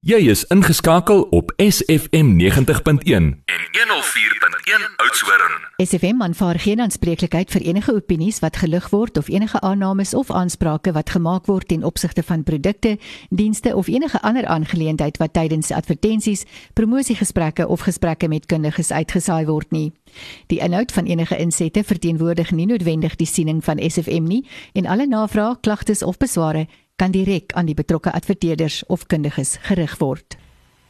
Jy is ingeskakel op SFM 90.1 en 104.1 Oudtshoorn. SFM aanvaar geen aanspreeklikheid vir enige opinies wat gelig word of enige aannames of aansprake wat gemaak word ten opsigte van produkte, dienste of enige ander aangeleentheid wat tydens advertensies, promosiegesprekke of gesprekke met kundiges uitgesaai word nie. Die inhoud van enige insette verteenwoordig nie noodwendig die siening van SFM nie en alle navrae, klagtes of besware kan direk aan die betrokke adverteerders of kundiges gerig word.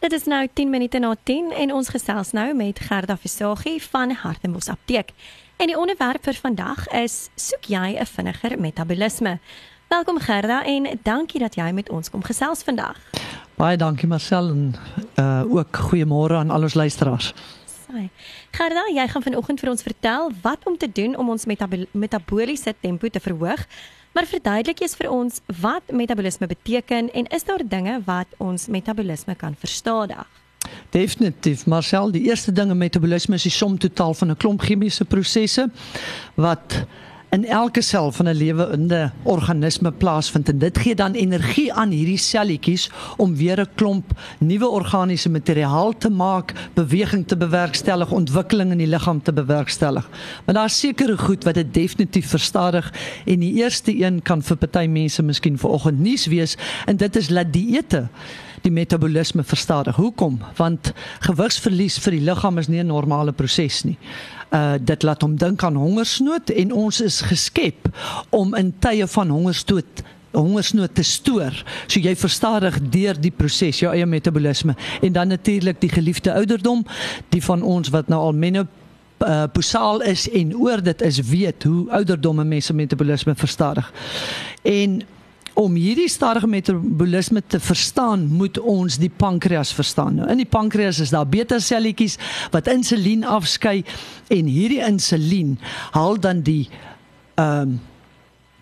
Dit is nou 10 minute na 10 en ons gesels nou met Gerda Visagie van Hartenbos Apteek. En die onderwerp vir vandag is: soek jy 'n vinniger metabolisme? Welkom Gerda en dankie dat jy met ons kom gesels vandag. Baie dankie Marcel en uh ook goeiemôre aan al ons luisteraars. Sy. Gerda, jy gaan vanoggend vir ons vertel wat om te doen om ons metabol metaboliese tempo te verhoog. Maar verduidelik eers vir ons wat metabolisme beteken en is daar dinge wat ons metabolisme kan verstadig? Definitief, Marcel, die eerste ding in metabolisme is die som totaal van 'n klomp chemiese prosesse wat in elke sel van 'n lewende organisme plaasvind en dit gee dan energie aan hierdie selletjies om weer 'n klomp nuwe organiese materiaal te maak, beweging te bewerkstellig, ontwikkeling in die liggaam te bewerkstellig. Maar daar's sekere goed wat dit definitief verstadig en die eerste een kan vir party mense miskien vanoggend nuus wees en dit is dat dieete die metabolisme verstadig. Hoekom? Want gewigsverlies vir die liggaam is nie 'n normale proses nie uh dit laat hom dink aan hongersnood en ons is geskep om in tye van hongersnood hongersnood te stoor. So jy verstadig deur die proses jou eie metabolisme en dan natuurlik die geliefde ouderdom, die van ons wat nou al menop uh posaal is en oor dit is weet hoe ouderdomme mense metabolisme verstadig. En om hierdie stadige metabolisme te verstaan, moet ons die pankreas verstaan. Nou, in die pankreas is daar beta-selletjies wat insulien afskei en hierdie insulien haal dan die ehm um,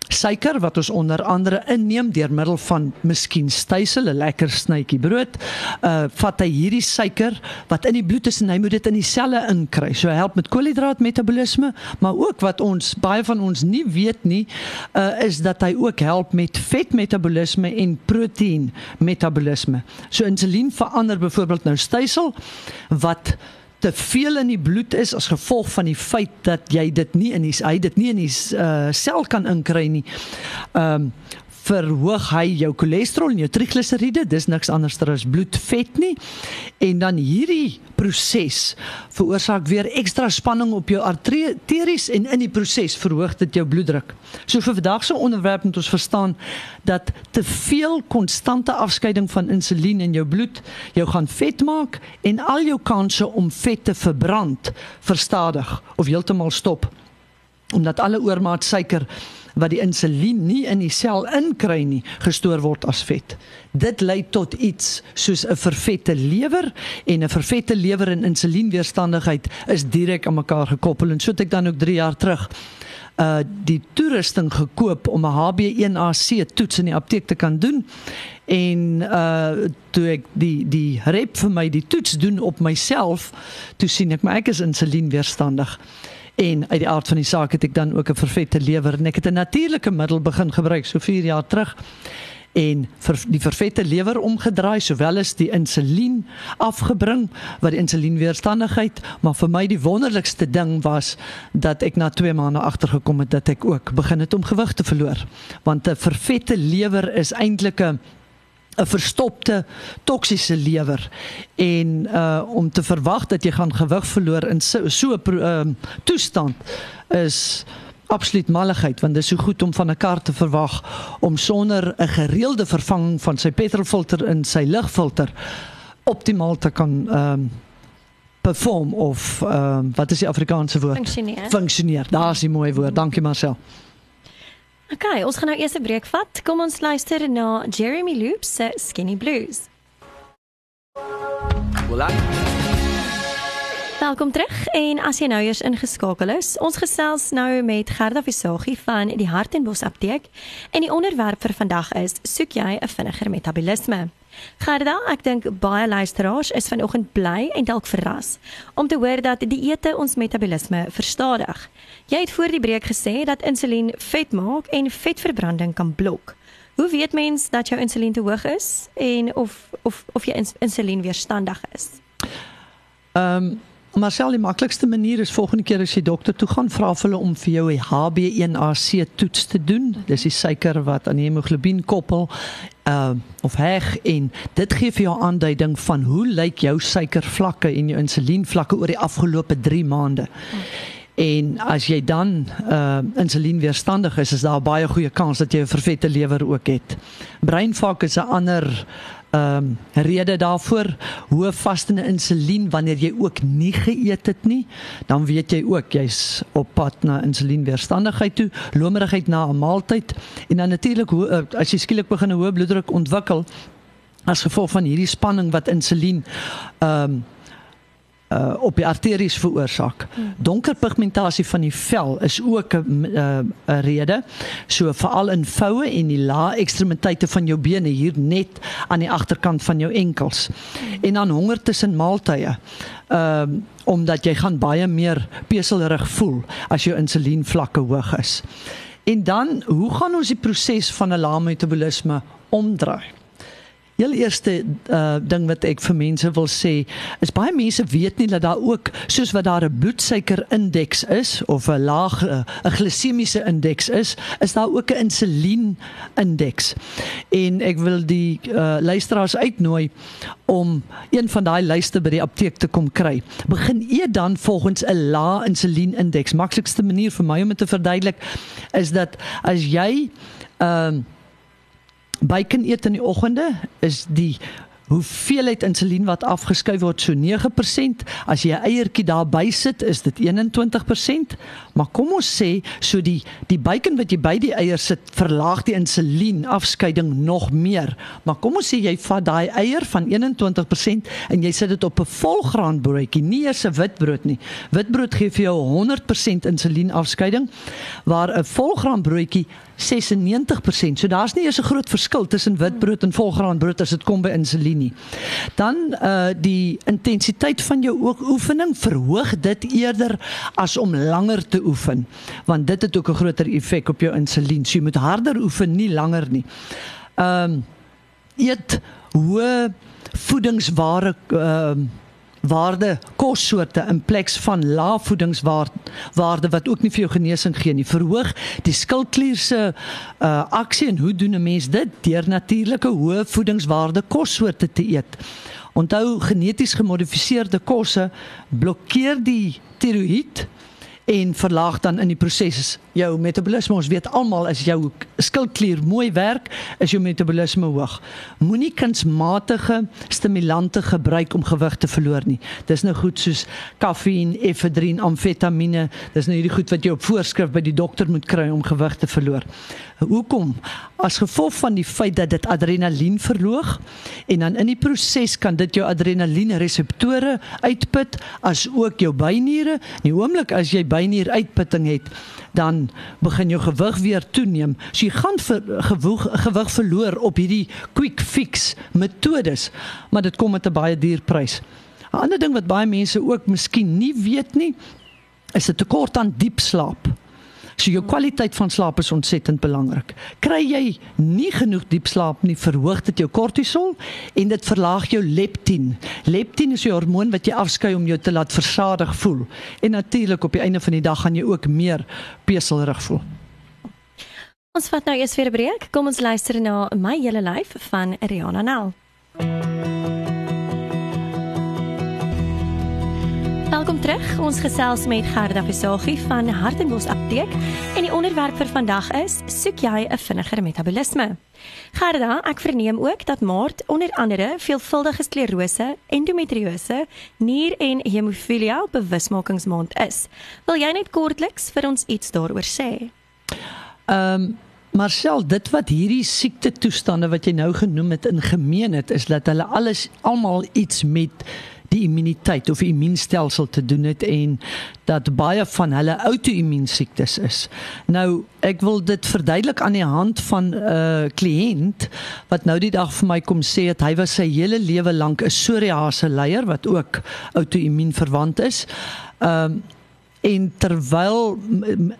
suiker wat ons onder andere inneem deur middel van miskien stysel 'n lekker snytjie brood uh vat hy hierdie suiker wat in die bloed is en hy moet dit in die selle inkry. So help met koolhidraatmetabolisme maar ook wat ons baie van ons nie weet nie uh is dat hy ook help met vetmetabolisme en proteïen metabolisme so insulien verander byvoorbeeld nou stysel wat te veel in die bloed is as gevolg van die feit dat jy dit nie in die hy dit nie in die uh, sel kan inkry nie. Ehm um, verhoog hy jou cholesterol en jou trigliseriede, dis niks anders as bloedvet nie. En dan hierdie proses veroorsaak weer ekstra spanning op jou arteries en in die proses verhoog dit jou bloeddruk. So vir vandag se onderwerp moet ons verstaan dat te veel konstante afskeiding van insulien in jou bloed jou gaan vet maak en al jou kanse om vet te verbrand verstadig of heeltemal stop omdat alle oormaat suiker wat die insulien nie in die sel inkry nie, gestoor word as vet. Dit lei tot iets soos 'n vervette lewer en 'n vervette lewer en insulienweerstandigheid is direk aan mekaar gekoppel. En so het ek dan ook 3 jaar terug uh die toerusting gekoop om 'n HB1AC toets in die apteek te kan doen. En uh toe ek die die rep vir my die toets doen op myself toe sien ek maar ek is insulienweerstandig En uit die aard van die saak het ek dan ook 'n vervette lewer. En ek het 'n natuurlike middel begin gebruik so 4 jaar terug. En vir die vervette lewer omgedraai sowel as die insulien afgebring wat die insulienweerstandigheid maar vir my die wonderlikste ding was dat ek na 2 maande agtergekom het dat ek ook begin het om gewig te verloor. Want 'n vervette lewer is eintlik 'n 'n verstopte toksiese lewer. En uh om te verwag dat jy gaan gewig verloor in so 'n so, uh, toestand is absoluut malligheid want dit is so goed om van 'n kar te verwag om sonder 'n gereelde vervanging van sy petrolfilter en sy lugfilter optimaal te kan um perform of um wat is die Afrikaanse woord? Funksioneer. Funksioneer. Daar's die mooi woord. Dankie Marcel OK, ons gaan nou eers 'n breek vat. Kom ons luister na Jeremy Loops se Skinny Blues. Voilà. Welkom terug en as jy nou eers ingeskakel is, ons gesels nou met Gerda Visagie van die Hartenbos Apteek en die onderwerp vir vandag is: soek jy 'n vinniger metabolisme? Gerda, ek dink baie luisteraars is vanoggend bly en dalk verras om te hoor dat die ete ons metabolisme verstadig. Jy het voor die breek gesê dat insulien vet maak en vetverbranding kan blok. Hoe weet mens dat jou insulien te hoog is en of of of jy ins insulien weerstandig is? Ehm um, Marcel, die maklikste manier is volgende keer as jy dokter toe gaan, vra vir hulle om vir jou 'n HbA1c toets te doen. Dis die suiker wat aan hemoglobien koppel uh of heg en dit gee vir jou aanduiding van hoe lyk jou suikervlakke en jou insulienvlakke oor die afgelope 3 maande. En as jy dan uh insulienweerstandig is, is daar baie goeie kans dat jy 'n vervette lewer ook het. Breinvak is 'n ander ehm um, rede daarvoor. Hoë vastende insulien wanneer jy ook nie geëet het nie, dan weet jy ook jy's op pad na insulienweerstandigheid toe, lomerigheid na 'n maaltyd. En dan natuurlik uh, as jy skielik begin 'n hoë bloeddruk ontwikkel as gevolg van hierdie spanning wat insulien ehm um, uh op die arteries veroorsaak. Hmm. Donker pigmentasie van die vel is ook 'n uh, rede. So veral in voue en die lae ekstremiteite van jou bene hier net aan die agterkant van jou enkels. Hmm. En dan honger tussen maaltye. Ehm uh, omdat jy gaan baie meer peselerig voel as jou insulienvlakke hoog is. En dan, hoe gaan ons die proses van 'n lae metabolisme omdraai? Heel eerste uh, ding wat ek vir mense wil sê, is baie mense weet nie dat daar ook soos wat daar 'n bloedsuikerindeks is of 'n laag uh, 'n glisemiese indeks is, is daar ook 'n insulienindeks. En ek wil die uh, luisteraars uitnooi om een van daai lyste by die apteek te kom kry. Begin eet dan volgens 'n lae insulienindeks. Maklikste manier vir my om dit te verduidelik is dat as jy ehm uh, bacon eet in die oggende is die hoeveelheid insulien wat afgeskei word so 9%. As jy 'n eiertjie daarby sit, is dit 21%. Maar kom ons sê, so die die bacon wat jy by die eier sit, verlaag die insulien afskeiding nog meer. Maar kom ons sê jy vat daai eier van 21% en jy sit dit op 'n volgraanbroodjie, nie eers 'n witbrood nie. Witbrood gee vir jou 100% insulien afskeiding, waar 'n volgraanbroodjie 96%. So daar's nie eers 'n groot verskil tussen witbrood en volgraanbrood as dit kom by insulien nie. Dan uh die intensiteit van jou oefening verhoog dit eerder as om langer te oefen, want dit het ook 'n groter effek op jou insulien. So jy moet harder oefen, nie langer nie. Ehm um, eet hoë voedingsware ehm uh, waarde kossoorte in plek van lae voedingswaarde wat ook nie vir jou genesing gee nie. Verhoog die skildklier se uh, aksie en hoe doen 'n mens dit? Deur natuurlike hoë voedingswaarde kossoorte te eet. Onthou geneties gemodifiseerde kosse blokkeer die tiroïed en verlaag dan in die proses jou metabolisme. Ons weet almal as jou skildklier mooi werk, is jou metabolisme hoog. Moenie kunsmatige stimulante gebruik om gewig te verloor nie. Dis nou goed soos kaffie, efedrin, amfetamiene. Dis nou hierdie goed wat jy op voorskrif by die dokter moet kry om gewig te verloor. Hoekom? As gevolg van die feit dat dit adrenalien verhoog en dan in die proses kan dit jou adrenalien reseptore uitput as ook jou byniere. In die oomblik as jy bynier uitputting het, dan begin jou gewig weer toeneem. So jy gaan ver, gewig, gewig verloor op hierdie quick fix metodes, maar dit kom met 'n baie duur prys. 'n Ander ding wat baie mense ook miskien nie weet nie, is 'n tekort aan diep slaap. So jou kwaliteit van slaap is ontsettend belangrik. Kry jy nie genoeg diep slaap nie, verhoog dit jou kortisol en dit verlaag jou leptin. Leptin is 'n hormoon wat jy afskei om jou te laat versadig voel. En natuurlik op die einde van die dag gaan jy ook meer peselerig voel. Ons vat nou eers weer 'n breek. Kom ons luister na my hele lyf van Rihanna Nel. Welkom terug. Ons gesels met Gerda Visagie van Hartenbos Apteek en die onderwerp vir vandag is: soek jy 'n vinniger metabolisme? Gerda, ek verneem ook dat Maart onder andere veelvuldige sklerose, endometriose, nier- en hemofilia bewusmakingsmaand is. Wil jy net kortliks vir ons iets daaroor sê? Ehm um, Marcel, dit wat hierdie siekte toestande wat jy nou genoem het in gemeen het, is dat hulle alles almal iets met die immuniteit of immuunstelsel te doen het en dat baie van hulle outoimmuunsiektes is. Nou, ek wil dit verduidelik aan die hand van 'n uh, kliënt wat nou die dag vir my kom sê dat hy was sy hele lewe lank 'n psoriase leier wat ook outoimmuun verwant is. Ehm um, En terwyl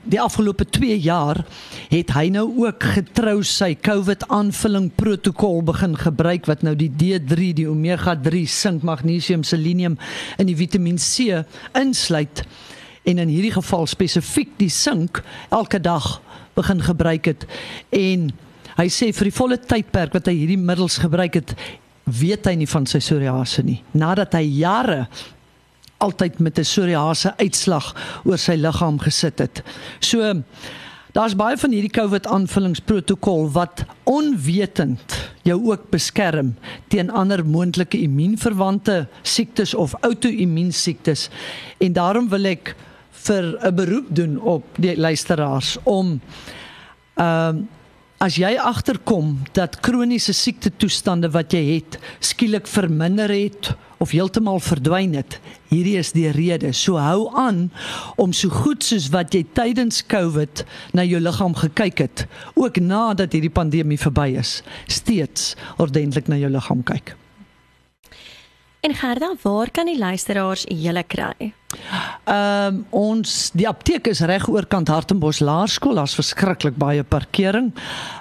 die afgelope 2 jaar het hy nou ook getrou sy COVID aanvulling protokol begin gebruik wat nou die D3, die omega 3, sink, magnesium, selenium en die Vitamiin C insluit. En in hierdie geval spesifiek die sink elke dag begin gebruik het. En hy sê vir die volle tydperk wat hy hierdie middels gebruik het weet hy nie van sy psoriase nie. Nadat hy jare altyd met 'n psoriase uitslag oor sy liggaam gesit het. So daar's baie van hierdie COVID aanvullingsprotokol wat onwetend jou ook beskerm teen ander moontlike immuunverwante siektes of outoimmuun siektes. En daarom wil ek vir 'n beroep doen op die luisteraars om ehm um, As jy agterkom dat kroniese siekte toestande wat jy het skielik verminder het of heeltemal verdwyn het, hierdie is die rede. So hou aan om so goed soos wat jy tydens COVID na jou liggaam gekyk het, ook nadat hierdie pandemie verby is, steeds ordentlik na jou liggaam kyk. En Gerda, waar kan die luisteraars julle kry? Ehm um, ons die apteek is reg oorkant Hartenbos Laerskool, daar's verskriklik baie parkering.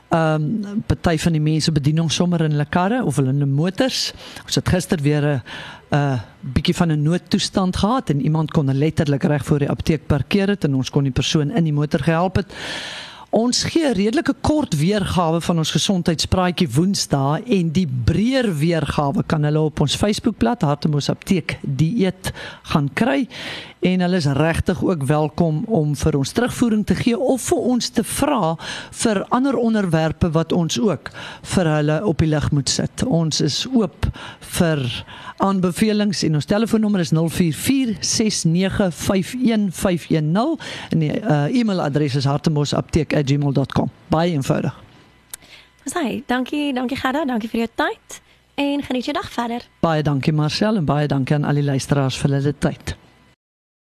Ehm um, party van die mense bedien ons sommer in hulle karre of hulle in motors. Ons het gister weer 'n 'n uh, bietjie van 'n noodtoestand gehad en iemand kon letterlik reg voor die apteek parkeer het en ons kon die persoon in die motor gehelp het. Ons gee 'n redelike kort weergawe van ons gesondheidspraatjie Woensdae en die breër weergawe kan hulle op ons Facebookblad Hartemos Apteek dieet gaan kry en hulle is regtig ook welkom om vir ons terugvoering te gee of vir ons te vra vir ander onderwerpe wat ons ook vir hulle op die lig moet sit. Ons is oop vir aanbevelings en ons telefoonnommer is 0446951510 en die uh, e-mailadres is hartemosapteek@gmail.com. Baie eenvoudig. Sê, dankie, dankie Gerda, dankie vir jou tyd en geniet jou dag verder. Baie dankie Marcel en baie dankie aan al die luisteraars vir hulle tyd.